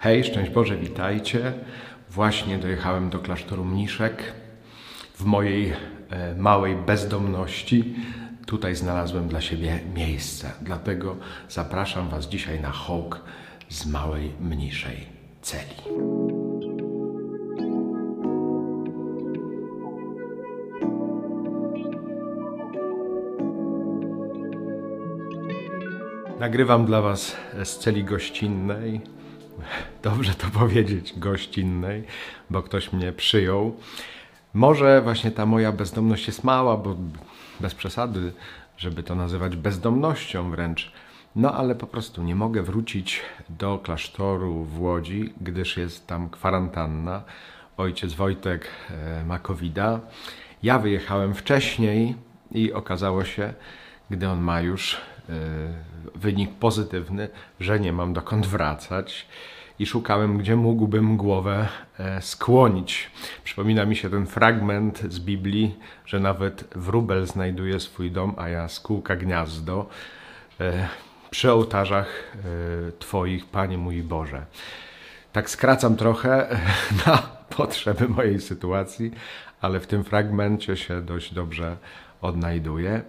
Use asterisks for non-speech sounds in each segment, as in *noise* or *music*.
Hej, szczęść Boże, witajcie. Właśnie dojechałem do klasztoru Mniszek. W mojej e, małej bezdomności tutaj znalazłem dla siebie miejsce. Dlatego zapraszam Was dzisiaj na hołk z małej mniejszej celi. Nagrywam dla Was z celi gościnnej. Dobrze to powiedzieć, gościnnej, bo ktoś mnie przyjął. Może właśnie ta moja bezdomność jest mała, bo bez przesady, żeby to nazywać bezdomnością wręcz. No ale po prostu nie mogę wrócić do klasztoru w Łodzi, gdyż jest tam kwarantanna. Ojciec Wojtek e, ma covid -a. Ja wyjechałem wcześniej i okazało się, gdy on ma już wynik pozytywny, że nie mam dokąd wracać i szukałem, gdzie mógłbym głowę e, skłonić. Przypomina mi się ten fragment z Biblii, że nawet wróbel znajduje swój dom, a ja skółka gniazdo e, przy ołtarzach Twoich, Panie mój Boże. Tak skracam trochę *laughs* na potrzeby mojej sytuacji, ale w tym fragmencie się dość dobrze odnajduję.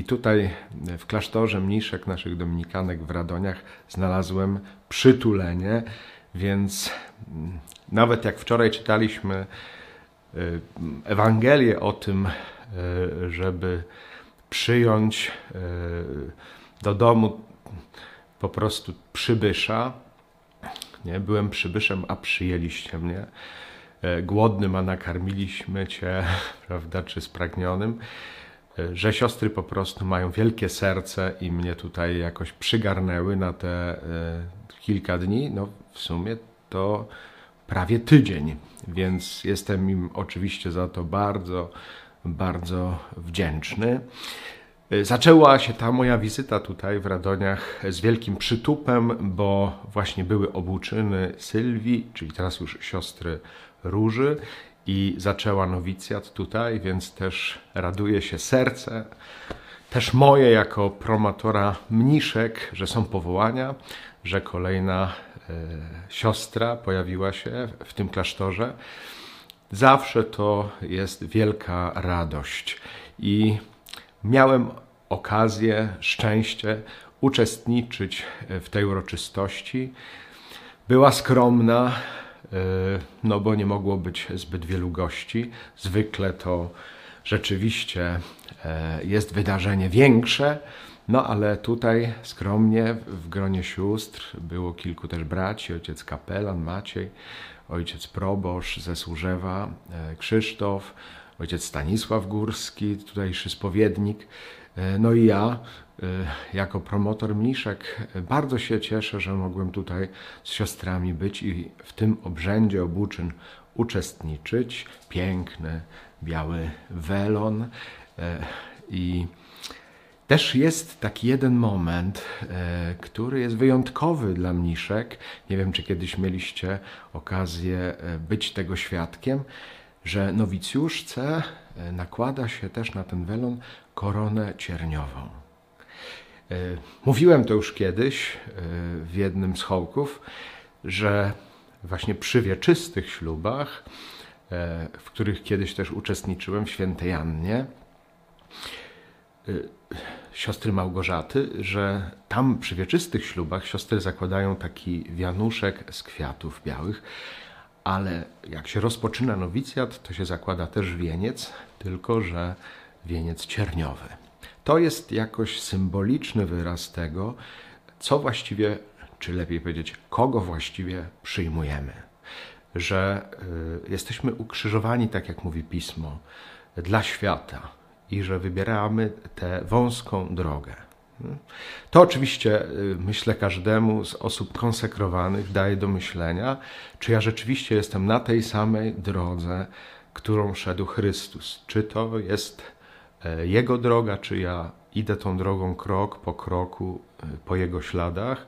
I tutaj w klasztorze mniszek naszych dominikanek w Radoniach znalazłem przytulenie, więc mm, nawet jak wczoraj czytaliśmy y, Ewangelię o tym, y, żeby przyjąć y, do domu po prostu przybysza, nie? Byłem przybyszem, a przyjęliście mnie. Głodnym, a nakarmiliśmy cię, *laughs* prawda, czy spragnionym że siostry po prostu mają wielkie serce i mnie tutaj jakoś przygarnęły na te e, kilka dni. No w sumie to prawie tydzień, więc jestem im oczywiście za to bardzo, bardzo wdzięczny. E, zaczęła się ta moja wizyta tutaj w Radoniach z wielkim przytupem, bo właśnie były obłóczyny Sylwii, czyli teraz już siostry Róży i zaczęła nowicjat tutaj, więc też raduje się serce, też moje jako promotora mniszek, że są powołania, że kolejna e, siostra pojawiła się w tym klasztorze. Zawsze to jest wielka radość i miałem okazję, szczęście uczestniczyć w tej uroczystości. Była skromna, no bo nie mogło być zbyt wielu gości. Zwykle to rzeczywiście e, jest wydarzenie większe, no ale tutaj skromnie w gronie sióstr było kilku też braci, ojciec kapelan Maciej, ojciec proboszcz ze Służewa, e, Krzysztof, ojciec Stanisław Górski, tutejszy spowiednik, no i ja Y, jako promotor mniszek bardzo się cieszę, że mogłem tutaj z siostrami być i w tym obrzędzie obłóczyn uczestniczyć. Piękny, biały welon i też jest taki jeden moment, który jest wyjątkowy dla mniszek. Nie wiem, czy kiedyś mieliście okazję być tego świadkiem, że nowicjuszce nakłada się też na ten welon koronę cierniową. E, mówiłem to już kiedyś e, w jednym z hołków, że właśnie przy wieczystych ślubach, e, w których kiedyś też uczestniczyłem w świętej Annie, siostry Małgorzaty, że tam przy wieczystych ślubach siostry zakładają taki wianuszek z kwiatów białych, ale jak się rozpoczyna nowicjat, to się zakłada też wieniec, tylko że wieniec cierniowy. To jest jakoś symboliczny wyraz tego, co właściwie, czy lepiej powiedzieć, kogo właściwie przyjmujemy. Że y, jesteśmy ukrzyżowani, tak jak mówi pismo, dla świata i że wybieramy tę wąską drogę. To oczywiście, y, myślę, każdemu z osób konsekrowanych daje do myślenia, czy ja rzeczywiście jestem na tej samej drodze, którą szedł Chrystus. Czy to jest jego droga, czy ja idę tą drogą krok po kroku, e, po Jego śladach.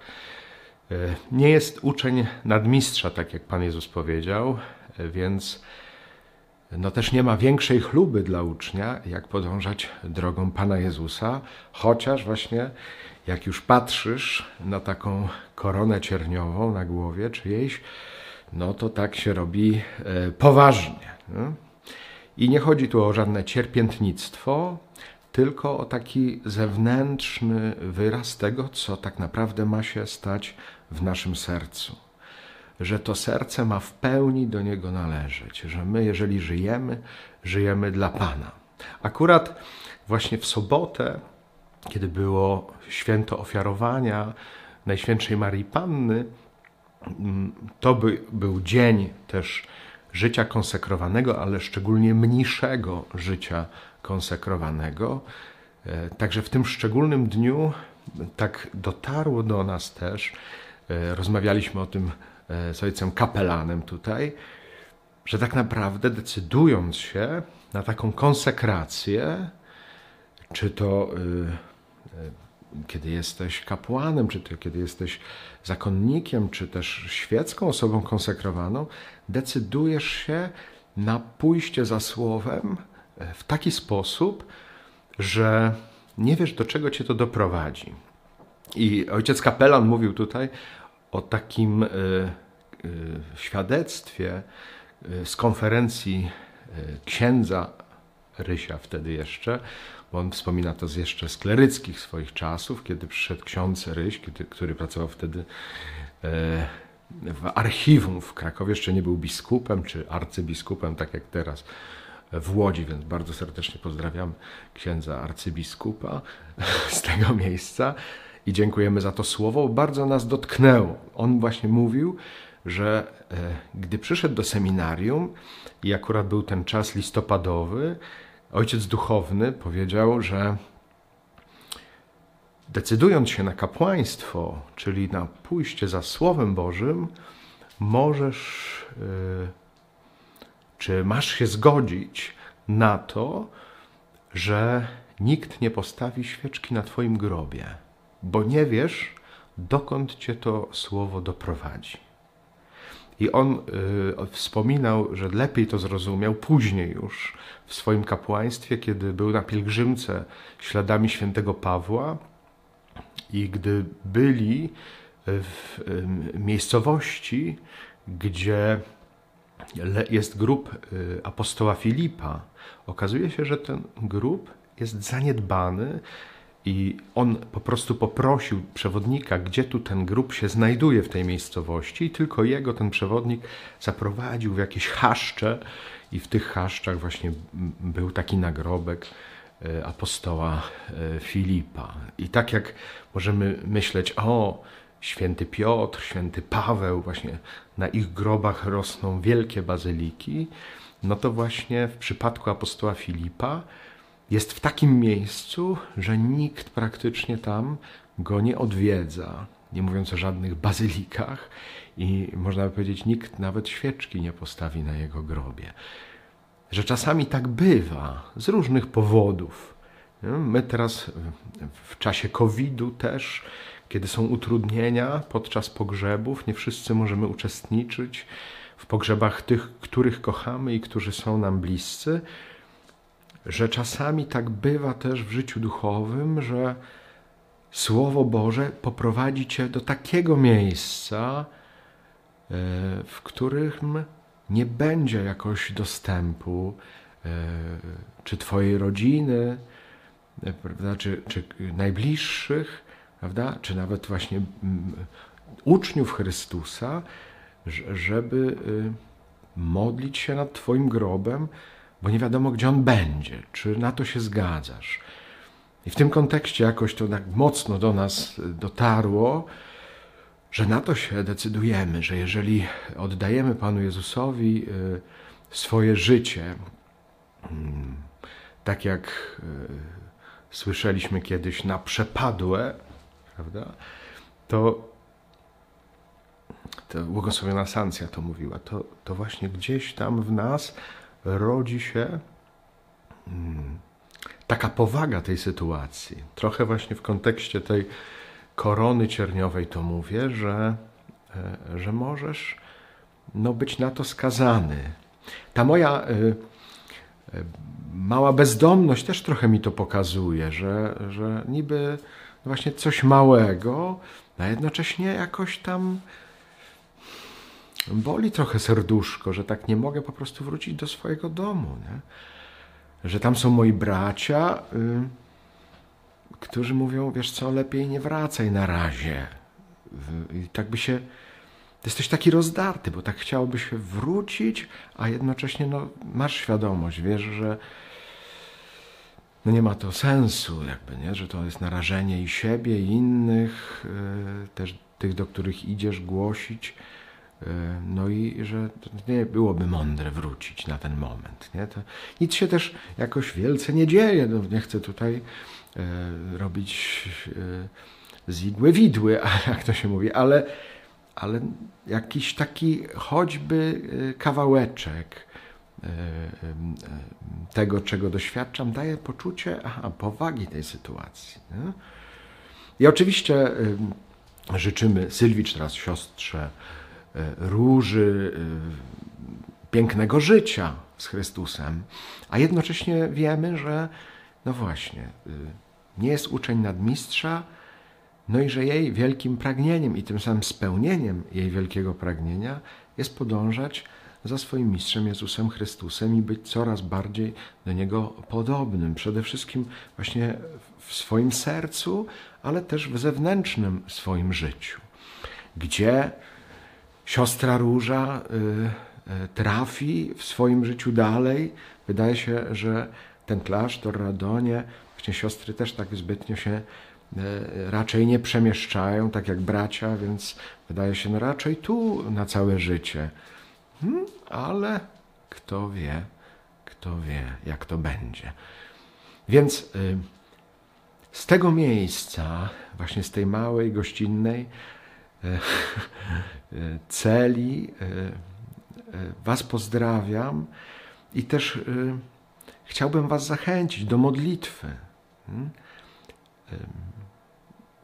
E, nie jest uczeń nadmistrza, tak jak Pan Jezus powiedział, więc no też nie ma większej chluby dla ucznia, jak podążać drogą Pana Jezusa, chociaż właśnie jak już patrzysz na taką koronę cierniową na głowie czyjejś, no to tak się robi e, poważnie. I nie chodzi tu o żadne cierpiętnictwo, tylko o taki zewnętrzny wyraz tego, co tak naprawdę ma się stać w naszym sercu. Że to serce ma w pełni do Niego należeć, że my, jeżeli żyjemy, żyjemy dla Pana. Akurat właśnie w sobotę, kiedy było święto ofiarowania Najświętszej Marii Panny, mm, to by, był dzień też życia konsekrowanego, ale szczególnie mniejszego życia konsekrowanego. E, także w tym szczególnym dniu tak dotarło do nas też, e, rozmawialiśmy o tym e, z ojcem kapelanem tutaj, że tak naprawdę decydując się na taką konsekrację, czy to kiedy jesteś kapłanem, czy to kiedy jesteś zakonnikiem, czy też świecką osobą konsekrowaną, decydujesz się na pójście za słowem w taki sposób, że nie wiesz, do czego cię to doprowadzi. I ojciec kapelan mówił tutaj o takim y, y, świadectwie y, z konferencji księdza Rysia wtedy jeszcze, bo on wspomina to z jeszcze z kleryckich swoich czasów, kiedy przyszedł ksiądz Ryś, kiedy, który pracował wtedy w archiwum w Krakowie, jeszcze nie był biskupem czy arcybiskupem, tak jak teraz w Łodzi, więc bardzo serdecznie pozdrawiam księdza arcybiskupa *laughs* z tego miejsca i dziękujemy za to słowo. Bardzo nas dotknęło. On właśnie mówił, że e, gdy przyszedł do seminarium i akurat był ten czas listopadowy, ojciec duchowny powiedział, że decydując się na kapłaństwo, czyli na pójście za Słowem Bożym, możesz e, czy masz się zgodzić na to, że nikt nie postawi świeczki na Twoim grobie, bo nie wiesz, dokąd Cię to słowo doprowadzi. I on y, wspominał, że lepiej to zrozumiał później już w swoim kapłaństwie, kiedy był na pielgrzymce śladami świętego Pawła i gdy byli w y, miejscowości, gdzie jest grób y, apostoła Filipa. Okazuje się, że ten grób jest zaniedbany i on po prostu poprosił przewodnika, gdzie tu ten grób się znajduje w tej miejscowości, i tylko jego ten przewodnik zaprowadził w jakieś chaszcze, i w tych chaszczach właśnie był taki nagrobek y, apostoła y, Filipa. I tak jak możemy myśleć, o, święty Piotr, święty Paweł, właśnie na ich grobach rosną wielkie bazyliki, no to właśnie w przypadku apostoła Filipa jest w takim miejscu, że nikt praktycznie tam go nie odwiedza, nie mówiąc o żadnych bazylikach i można by powiedzieć, nikt nawet świeczki nie postawi na jego grobie. Że czasami tak bywa z różnych powodów. My teraz w czasie COVID-u też kiedy są utrudnienia podczas pogrzebów, nie wszyscy możemy uczestniczyć w pogrzebach tych, których kochamy i którzy są nam bliscy, że czasami tak bywa też w życiu duchowym, że Słowo Boże poprowadzi cię do takiego miejsca, e, w którym nie będzie jakoś dostępu e, czy Twojej rodziny, e, prawda, czy, czy najbliższych, prawda? czy nawet właśnie uczniów Chrystusa, żeby y, modlić się nad Twoim grobem, bo nie wiadomo, gdzie on będzie, czy na to się zgadzasz. I w tym kontekście jakoś to tak mocno do nas dotarło, że na to się decydujemy, że jeżeli oddajemy Panu Jezusowi y, swoje życie, mm, tak jak y, słyszeliśmy kiedyś, na przepadłe, prawda? To, to błogosławiona Sancja to mówiła, to, to właśnie gdzieś tam w nas rodzi się hmm, taka powaga tej sytuacji. Trochę właśnie w kontekście tej korony cierniowej to mówię, że, e, że możesz no, być na to skazany. Ta moja y, Mała bezdomność też trochę mi to pokazuje, że, że niby właśnie coś małego, a jednocześnie jakoś tam boli trochę serduszko, że tak nie mogę po prostu wrócić do swojego domu. Nie? Że tam są moi bracia, y, którzy mówią, wiesz co, lepiej nie wracaj na razie. I tak by się jesteś taki rozdarty, bo tak chciałoby się wrócić, a jednocześnie no, masz świadomość, wiesz, że no nie ma to sensu, jakby, nie? że to jest narażenie i siebie, i innych, yy, też tych, do których idziesz głosić. Yy, no i że nie byłoby mądre wrócić na ten moment. Nie? To nic się też jakoś wielce nie dzieje. No, nie chcę tutaj yy, robić z igły widły, *laughs* jak to się mówi, ale ale jakiś taki choćby y, kawałeczek y, tego, czego doświadczam, daje poczucie aha, powagi tej sytuacji. Nie? I oczywiście życzymy Sylwicz teraz siostrze róży, pięknego życia z Chrystusem, a jednocześnie wiemy, że no właśnie, nie jest uczeń nadmistrza, no i że jej wielkim pragnieniem i tym samym spełnieniem jej wielkiego pragnienia jest podążać za swoim mistrzem Jezusem Chrystusem i być coraz bardziej do Niego podobnym. Przede wszystkim właśnie w swoim sercu, ale też w zewnętrznym swoim życiu. Gdzie siostra Róża y, y, trafi w swoim życiu dalej, wydaje się, że ten klasztor, Radonie, właśnie siostry też tak zbytnio się E, raczej nie przemieszczają, tak jak bracia, więc wydaje się, no raczej tu na całe życie. Hmm, ale kto wie, kto wie, jak to będzie. Więc y, z tego miejsca, właśnie z tej małej, gościnnej y, y, celi, Was pozdrawiam i też chciałbym Was zachęcić do modlitwy. Hmm?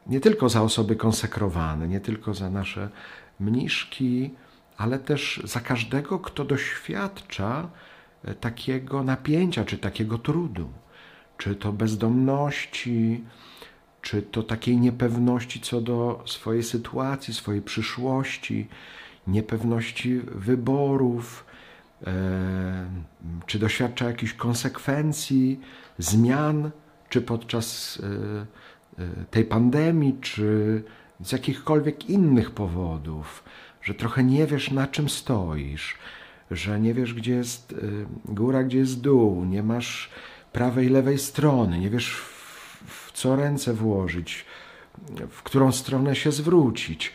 nie tylko za osoby konsekrowane, nie tylko za nasze mniszki, ale też za każdego, kto doświadcza e, takiego napięcia czy takiego trudu, czy to bezdomności, czy to takiej niepewności co do swojej sytuacji, swojej przyszłości, niepewności wyborów, e, czy doświadcza jakichś konsekwencji, zmian, czy podczas e, Y, tej pandemii, czy z jakichkolwiek innych powodów, że trochę nie wiesz, na czym stoisz, że nie wiesz, gdzie jest góra, gdzie jest dół, nie masz prawej, lewej strony, nie wiesz, w co ręce włożyć, w którą stronę się zwrócić.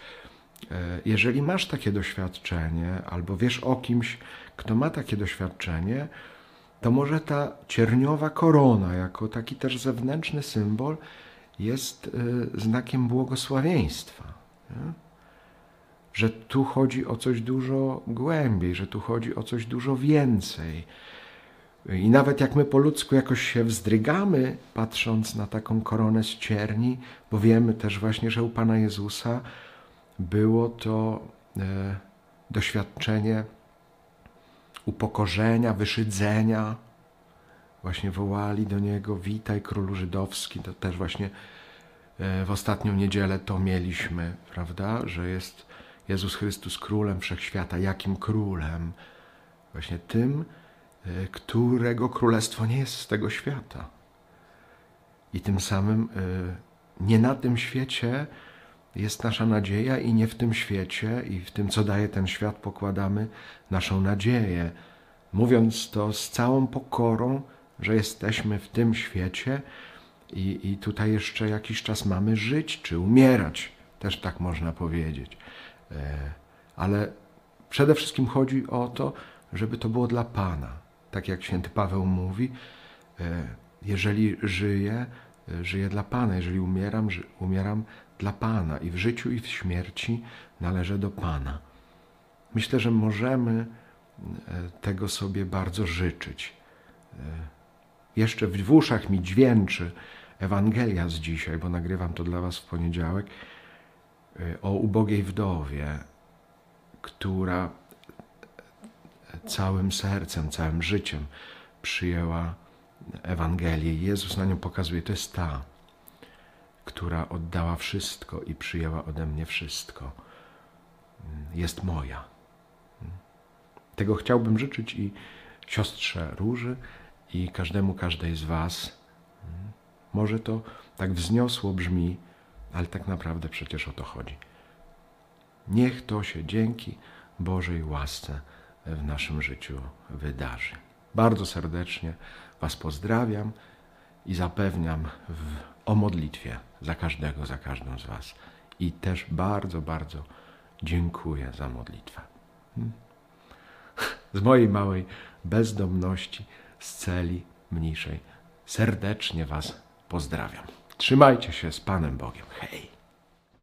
Y, jeżeli masz takie doświadczenie, albo wiesz o kimś, kto ma takie doświadczenie, to może ta cierniowa korona, jako taki też zewnętrzny symbol, jest e, znakiem błogosławieństwa. Że tu chodzi o coś dużo głębiej, że tu chodzi o coś dużo więcej. I nawet jak my po ludzku jakoś się wzdrygamy, patrząc na taką koronę z cierni, bo wiemy też właśnie, że u Pana Jezusa było to e, doświadczenie upokorzenia, wyszydzenia, właśnie wołali do niego: Witaj, królu żydowski. To też właśnie e, w ostatnią niedzielę to mieliśmy, prawda? Że jest Jezus Chrystus królem wszechświata. Jakim królem? Właśnie tym, którego królestwo nie jest z tego świata. I tym samym e, nie na tym świecie jest nasza nadzieja, i nie w tym świecie, i w tym, co daje ten świat, pokładamy naszą nadzieję. Mówiąc to z całą pokorą, że jesteśmy w tym świecie i, i tutaj jeszcze jakiś czas mamy żyć czy umierać, też tak można powiedzieć. E, ale przede wszystkim chodzi o to, żeby to było dla Pana. Tak jak święty Paweł mówi, e, jeżeli żyję, e, żyję dla Pana, jeżeli umieram, umieram dla Pana i w życiu i w śmierci należę do Pana. Myślę, że możemy tego sobie bardzo życzyć jeszcze w uszach mi dźwięczy Ewangelia z dzisiaj, bo nagrywam to dla Was w poniedziałek, o ubogiej wdowie, która całym sercem, całym życiem przyjęła Ewangelię. Jezus na nią pokazuje, to jest ta, która oddała wszystko i przyjęła ode mnie wszystko. Jest moja. Tego chciałbym życzyć i siostrze Róży i każdemu, każdej z Was. Może to tak wzniosło brzmi, ale tak naprawdę przecież o to chodzi. Niech to się dzięki Bożej łasce w naszym życiu wydarzy. Bardzo serdecznie Was pozdrawiam i zapewniam w, o modlitwie za każdego, za każdą z Was. I też bardzo, bardzo dziękuję za modlitwę. Hmm? Z mojej małej bezdomności, z celi mniejszej, serdecznie Was pozdrawiam. Trzymajcie się z Panem Bogiem. Hej!